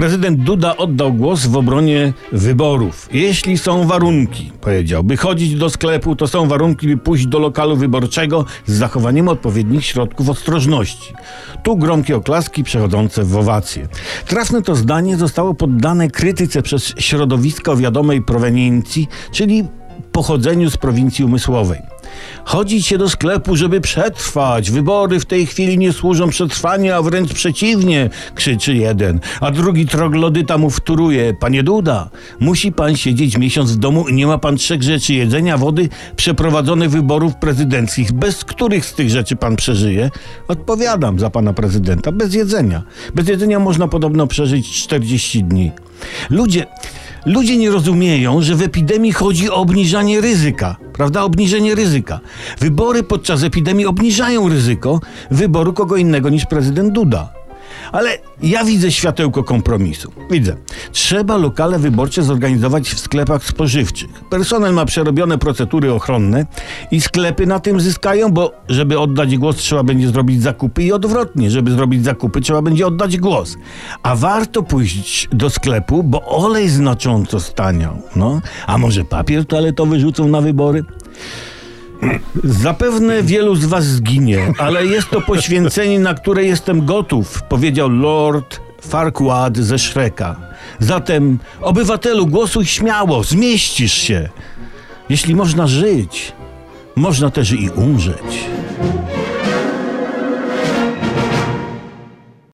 Prezydent Duda oddał głos w obronie wyborów. Jeśli są warunki, powiedział, by chodzić do sklepu, to są warunki, by pójść do lokalu wyborczego z zachowaniem odpowiednich środków ostrożności. Tu gromkie oklaski przechodzące w owacje. Trafne to zdanie zostało poddane krytyce przez środowisko wiadomej proweniencji, czyli pochodzeniu z prowincji umysłowej. Chodzić się do sklepu, żeby przetrwać. Wybory w tej chwili nie służą przetrwaniu, a wręcz przeciwnie, krzyczy jeden. A drugi troglodyta mu wtóruje. Panie Duda, musi pan siedzieć miesiąc w domu i nie ma pan trzech rzeczy jedzenia, wody, przeprowadzonych wyborów prezydenckich. Bez których z tych rzeczy pan przeżyje? Odpowiadam za pana prezydenta. Bez jedzenia. Bez jedzenia można podobno przeżyć 40 dni. Ludzie, ludzie nie rozumieją, że w epidemii chodzi o obniżanie ryzyka, prawda? Obniżenie ryzyka. Wybory podczas epidemii obniżają ryzyko wyboru kogo innego niż prezydent Duda. Ale ja widzę światełko kompromisu. Widzę. Trzeba lokale wyborcze zorganizować w sklepach spożywczych. Personel ma przerobione procedury ochronne i sklepy na tym zyskają, bo żeby oddać głos trzeba będzie zrobić zakupy i odwrotnie, żeby zrobić zakupy trzeba będzie oddać głos. A warto pójść do sklepu, bo olej znacząco staniał. No, a może papier toaletowy rzucą na wybory? Zapewne wielu z was zginie, ale jest to poświęcenie, na które jestem gotów, powiedział Lord Farquaad ze Shreka. Zatem, obywatelu, głosuj śmiało, zmieścisz się. Jeśli można żyć, można też i umrzeć.